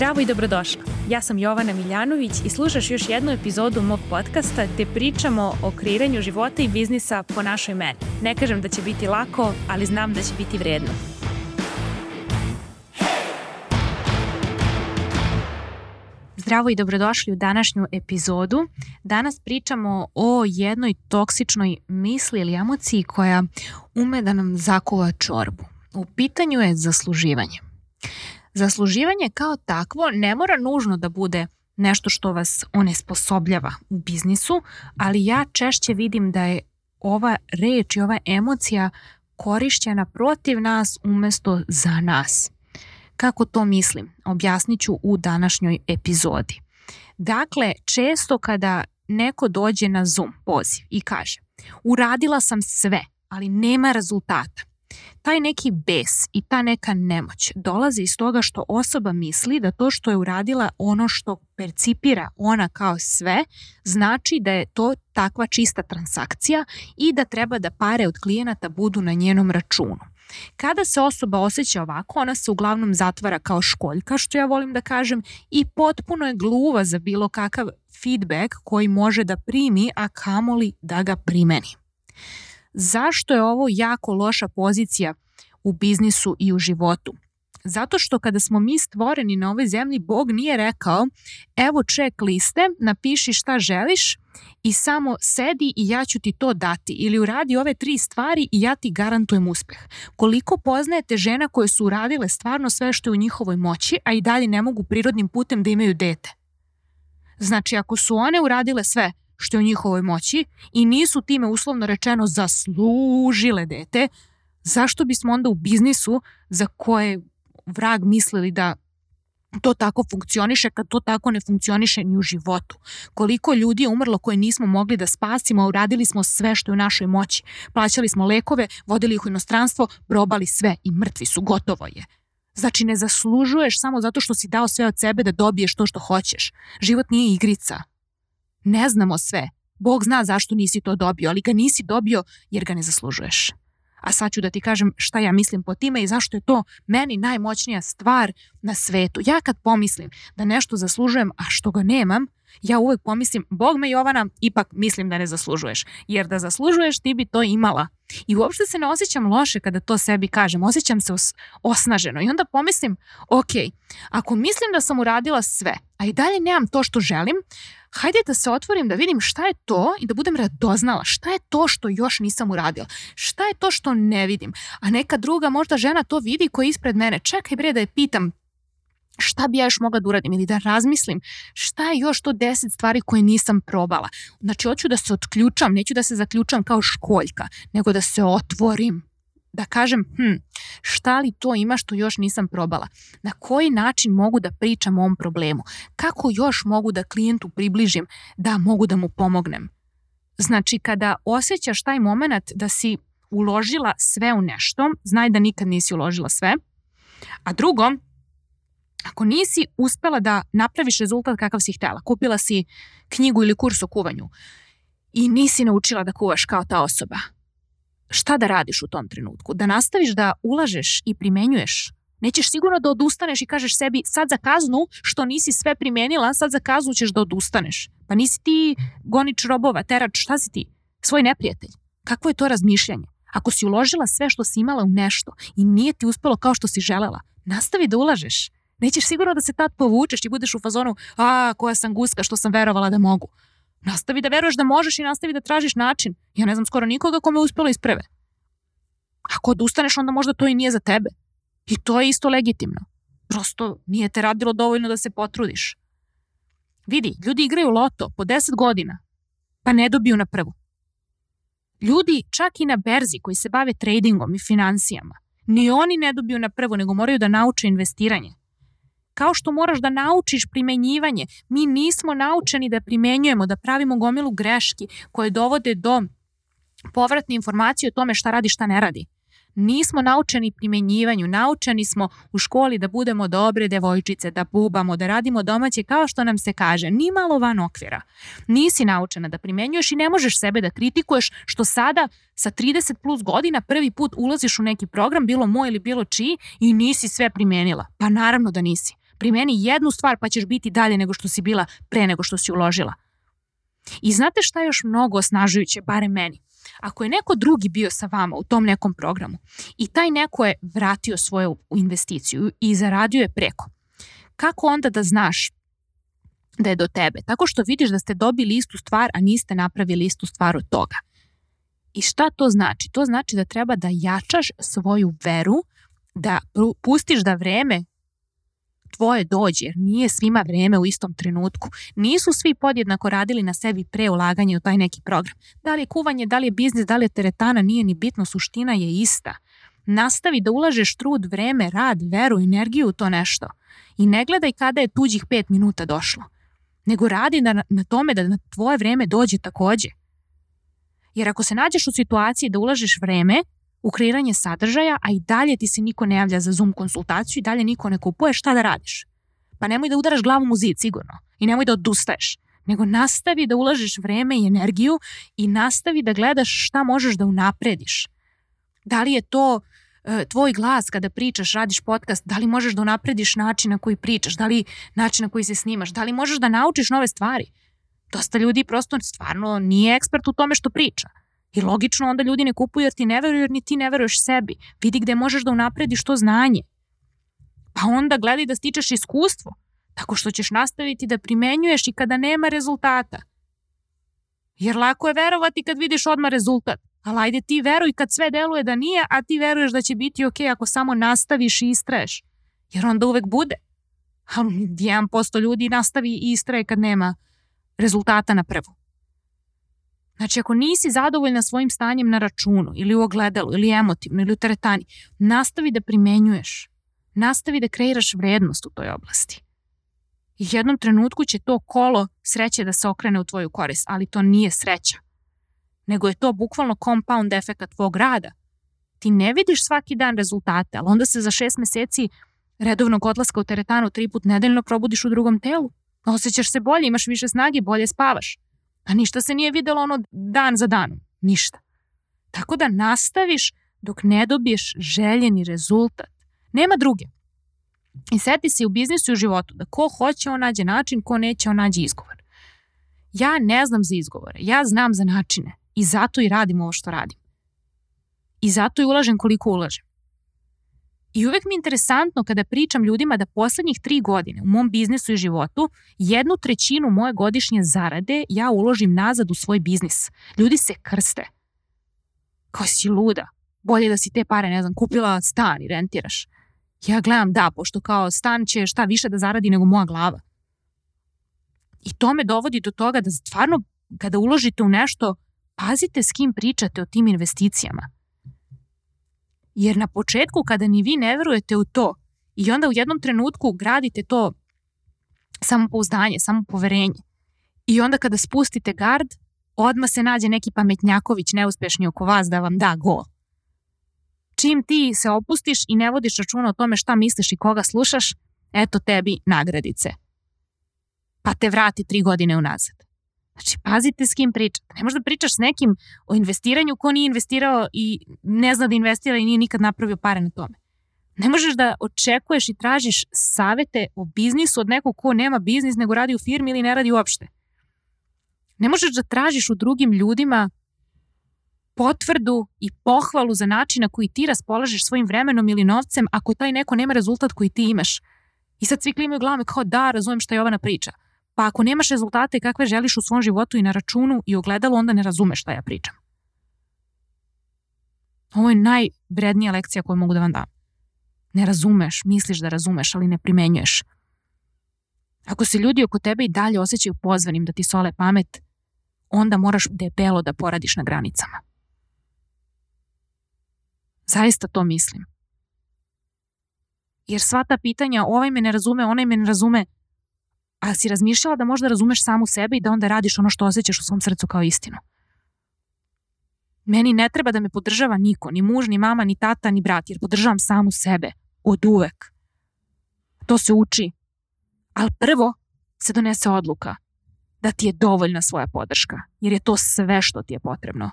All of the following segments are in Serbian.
Zdravo i dobrodošla. Ja sam Jovana Miljanović i slušaš još jednu epizodu mog podcasta gde pričamo o kreiranju života i biznisa po našoj meni. Ne kažem da će biti lako, ali znam da će biti vredno. Zdravo i dobrodošli u današnju epizodu. Danas pričamo o jednoj toksičnoj misli ili emociji koja ume da nam zakuva čorbu. U pitanju je zasluživanje. Zasluživanje kao takvo ne mora nužno da bude nešto što vas onesposobljava u biznisu, ali ja češće vidim da je ova reč i ova emocija korišćena protiv nas umesto za nas. Kako to mislim? Objasnit ću u današnjoj epizodi. Dakle, često kada neko dođe na Zoom poziv i kaže uradila sam sve, ali nema rezultata, taj neki bes i ta neka nemoć dolazi iz toga što osoba misli da to što je uradila ono što percipira ona kao sve, znači da je to takva čista transakcija i da treba da pare od klijenata budu na njenom računu. Kada se osoba osjeća ovako, ona se uglavnom zatvara kao školjka, što ja volim da kažem, i potpuno je gluva za bilo kakav feedback koji može da primi, a kamoli da ga primeni. Zašto je ovo jako loša pozicija u biznisu i u životu? Zato što kada smo mi stvoreni na ovoj zemlji, Bog nije rekao evo ček liste, napiši šta želiš i samo sedi i ja ću ti to dati ili uradi ove tri stvari i ja ti garantujem uspeh. Koliko poznajete žena koje su uradile stvarno sve što je u njihovoj moći, a i dalje ne mogu prirodnim putem da imaju dete? Znači, ako su one uradile sve što je u njihovoj moći i nisu time uslovno rečeno zaslužile dete, zašto bismo onda u biznisu za koje vrag mislili da to tako funkcioniše kad to tako ne funkcioniše ni u životu. Koliko ljudi je umrlo koje nismo mogli da spasimo, uradili smo sve što je u našoj moći. Plaćali smo lekove, vodili ih u inostranstvo, probali sve i mrtvi su, gotovo je. Znači ne zaslužuješ samo zato što si dao sve od sebe da dobiješ to što hoćeš. Život nije igrica. Ne znamo sve. Bog zna zašto nisi to dobio, ali ga nisi dobio jer ga ne zaslužuješ. A sad ću da ti kažem šta ja mislim po time i zašto je to meni najmoćnija stvar na svetu. Ja kad pomislim da nešto zaslužujem, a što ga nemam, ja uvek pomislim, Bog me Jovana, ipak mislim da ne zaslužuješ. Jer da zaslužuješ ti bi to imala. I uopšte se ne osjećam loše kada to sebi kažem, osjećam se os osnaženo. I onda pomislim, ok, ako mislim da sam uradila sve, a i dalje nemam to što želim, hajde da se otvorim da vidim šta je to i da budem radoznala, šta je to što još nisam uradila, šta je to što ne vidim, a neka druga možda žena to vidi koja je ispred mene, čekaj bre da je pitam šta bi ja još mogla da uradim ili da razmislim šta je još to deset stvari koje nisam probala. Znači, hoću da se otključam, neću da se zaključam kao školjka, nego da se otvorim. Da kažem, hm, šta li to ima što još nisam probala? Na koji način mogu da pričam o ovom problemu? Kako još mogu da klijentu približim da mogu da mu pomognem? Znači, kada osjećaš taj moment da si uložila sve u nešto, znaj da nikad nisi uložila sve. A drugo, ako nisi uspela da napraviš rezultat kakav si htela, kupila si knjigu ili kurs o kuvanju i nisi naučila da kuvaš kao ta osoba, šta da radiš u tom trenutku? Da nastaviš da ulažeš i primenjuješ? Nećeš sigurno da odustaneš i kažeš sebi sad za kaznu što nisi sve primenila, sad za kaznu ćeš da odustaneš. Pa nisi ti gonič robova, terač, šta si ti? Svoj neprijatelj. Kakvo je to razmišljanje? Ako si uložila sve što si imala u nešto i nije ti uspelo kao što si želela, nastavi da ulažeš. Nećeš sigurno da se tad povučeš i budeš u fazonu a, koja sam guska što sam verovala da mogu. Nastavi da veruješ da možeš i nastavi da tražiš način. Ja ne znam skoro nikoga kome je uspelo iz prve. Ako odustaneš, onda možda to i nije za tebe. I to je isto legitimno. Prosto nije te radilo dovoljno da se potrudiš. Vidi, ljudi igraju loto po 10 godina, pa ne dobiju na prvu. Ljudi čak i na berzi koji se bave tradingom i financijama, ni oni ne dobiju na prvu, nego moraju da nauče investiranje kao što moraš da naučiš primenjivanje. Mi nismo naučeni da primenjujemo, da pravimo gomilu greški koje dovode do povratne informacije o tome šta radi, šta ne radi. Nismo naučeni primenjivanju, naučeni smo u školi da budemo dobre devojčice, da bubamo, da radimo domaće kao što nam se kaže, ni malo van okvira. Nisi naučena da primenjuješ i ne možeš sebe da kritikuješ što sada sa 30 plus godina prvi put ulaziš u neki program, bilo moj ili bilo čiji i nisi sve primenila. Pa naravno da nisi. Primeni jednu stvar pa ćeš biti dalje nego što si bila pre nego što si uložila. I znate šta je još mnogo osnažujuće, bare meni? Ako je neko drugi bio sa vama u tom nekom programu i taj neko je vratio svoju investiciju i zaradio je preko, kako onda da znaš da je do tebe? Tako što vidiš da ste dobili istu stvar, a niste napravili istu stvar od toga. I šta to znači? To znači da treba da jačaš svoju veru, da pustiš da vreme tvoje dođe, jer nije svima vreme u istom trenutku. Nisu svi podjednako radili na sebi pre ulaganja u taj neki program. Da li je kuvanje, da li je biznis, da li je teretana, nije ni bitno, suština je ista. Nastavi da ulažeš trud, vreme, rad, veru, energiju u to nešto. I ne gledaj kada je tuđih pet minuta došlo. Nego radi na, na tome da na tvoje vreme dođe takođe. Jer ako se nađeš u situaciji da ulažeš vreme, u kreiranje sadržaja, a i dalje ti se niko ne javlja za Zoom konsultaciju i dalje niko ne kupuje, šta da radiš? Pa nemoj da udaraš glavom u zid, sigurno. I nemoj da odustaješ. Nego nastavi da ulažeš vreme i energiju i nastavi da gledaš šta možeš da unaprediš. Da li je to e, tvoj glas kada pričaš, radiš podcast, da li možeš da unaprediš način na koji pričaš, da li način na koji se snimaš, da li možeš da naučiš nove stvari. Dosta ljudi prosto stvarno nije ekspert u tome što priča I logično onda ljudi ne kupuju jer ti ne veruju jer ni ti ne veruješ sebi. Vidi gde možeš da unaprediš to znanje. Pa onda gledaj da stičeš iskustvo, tako što ćeš nastaviti da primenjuješ i kada nema rezultata. Jer lako je verovati kad vidiš odmah rezultat. Ali ajde ti veruj kad sve deluje da nije, a ti veruješ da će biti ok ako samo nastaviš i istraješ. Jer onda uvek bude. A 1% ljudi nastavi i istraje kad nema rezultata na prvu. Znači, ako nisi zadovoljna svojim stanjem na računu ili u ogledalu ili emotivno ili u teretani, nastavi da primenjuješ. Nastavi da kreiraš vrednost u toj oblasti. I jednom trenutku će to kolo sreće da se okrene u tvoju korist, ali to nije sreća. Nego je to bukvalno compound efekt tvog rada. Ti ne vidiš svaki dan rezultate, ali onda se za šest meseci redovnog odlaska u teretanu tri put nedeljno probudiš u drugom telu. Osećaš se bolje, imaš više snage, bolje spavaš. A ništa se nije videlo ono dan za danom. Ništa. Tako da nastaviš dok ne dobiješ željeni rezultat. Nema druge. I seti se u biznisu i u životu da ko hoće on nađe način, ko neće on nađe izgovor. Ja ne znam za izgovore, ja znam za načine i zato i radim ovo što radim. I zato i ulažem koliko ulažem. I uvek mi je interesantno kada pričam ljudima da poslednjih tri godine u mom biznisu i životu jednu trećinu moje godišnje zarade ja uložim nazad u svoj biznis. Ljudi se krste. Kao si luda. Bolje da si te pare, ne znam, kupila stan i rentiraš. Ja gledam da, pošto kao stan će šta više da zaradi nego moja glava. I to me dovodi do toga da stvarno kada uložite u nešto, pazite s kim pričate o tim investicijama Jer na početku kada ni vi ne verujete u to i onda u jednom trenutku gradite to samopouzdanje, samopoverenje i onda kada spustite gard, odma se nađe neki pametnjaković neuspešni oko vas da vam da gol. Čim ti se opustiš i ne vodiš računa o tome šta misliš i koga slušaš, eto tebi nagradice. Pa te vrati tri godine unazad. Znači, pazite s kim pričate. Ne možda pričaš s nekim o investiranju ko nije investirao i ne zna da investira i nije nikad napravio pare na tome. Ne možeš da očekuješ i tražiš savete o biznisu od nekog ko nema biznis nego radi u firmi ili ne radi uopšte. Ne možeš da tražiš u drugim ljudima potvrdu i pohvalu za način na koji ti raspolažeš svojim vremenom ili novcem ako taj neko nema rezultat koji ti imaš. I sad svi klimaju glavame kao da, razumem šta Jovana priča. Pa ako nemaš rezultate kakve želiš u svom životu i na računu i ogledalu, onda ne razumeš šta ja pričam. Ovo je najvrednija lekcija koju mogu da vam dam. Ne razumeš, misliš da razumeš, ali ne primenjuješ. Ako se ljudi oko tebe i dalje osjećaju pozvanim da ti sole pamet, onda moraš debelo da poradiš na granicama. Zaista to mislim. Jer sva ta pitanja, ovaj me ne razume, onaj me ne razume, A si razmišljala da možda razumeš samu sebe i da onda radiš ono što osjećaš u svom srcu kao istinu? Meni ne treba da me podržava niko, ni muž, ni mama, ni tata, ni brat, jer podržavam samu sebe. Od uvek. To se uči. Ali prvo se donese odluka da ti je dovoljna svoja podrška, jer je to sve što ti je potrebno.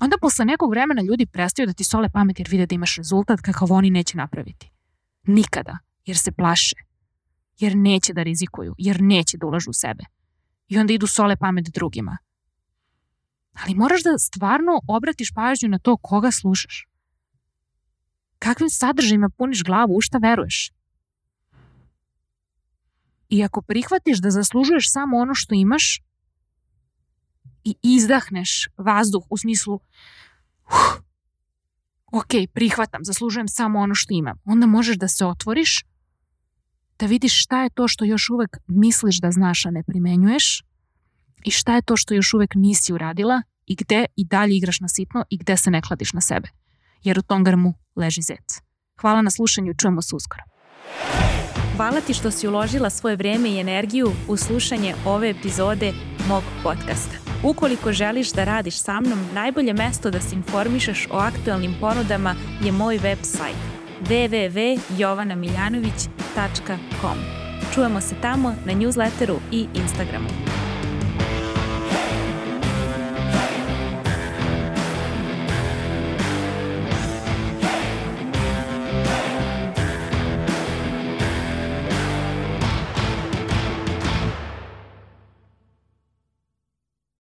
Onda posle nekog vremena ljudi prestaju da ti sole pamet jer vide da imaš rezultat kakav oni neće napraviti. Nikada, jer se plaše jer neće da rizikuju, jer neće da ulažu u sebe. I onda idu sole pamet drugima. Ali moraš da stvarno obratiš pažnju na to koga slušaš. Kakvim sadržajima puniš glavu, u šta veruješ? I ako prihvatiš da zaslužuješ samo ono što imaš i izdahneš vazduh u smislu uh, ok, prihvatam, zaslužujem samo ono što imam, onda možeš da se otvoriš, da vidiš šta je to što još uvek misliš da znaš, a ne primenjuješ i šta je to što još uvek nisi uradila i gde i dalje igraš na sitno i gde se ne kladiš na sebe. Jer u tom grmu leži zec. Hvala na slušanju, čujemo se uskoro. Hvala ti što si uložila svoje vreme i energiju u slušanje ove epizode mog podcasta. Ukoliko želiš da radiš sa mnom, najbolje mesto da se informišeš o aktualnim ponudama je moj web sajt www.jovanamiljanović.com. Čujemo se tamo na newsletteru i Instagramu.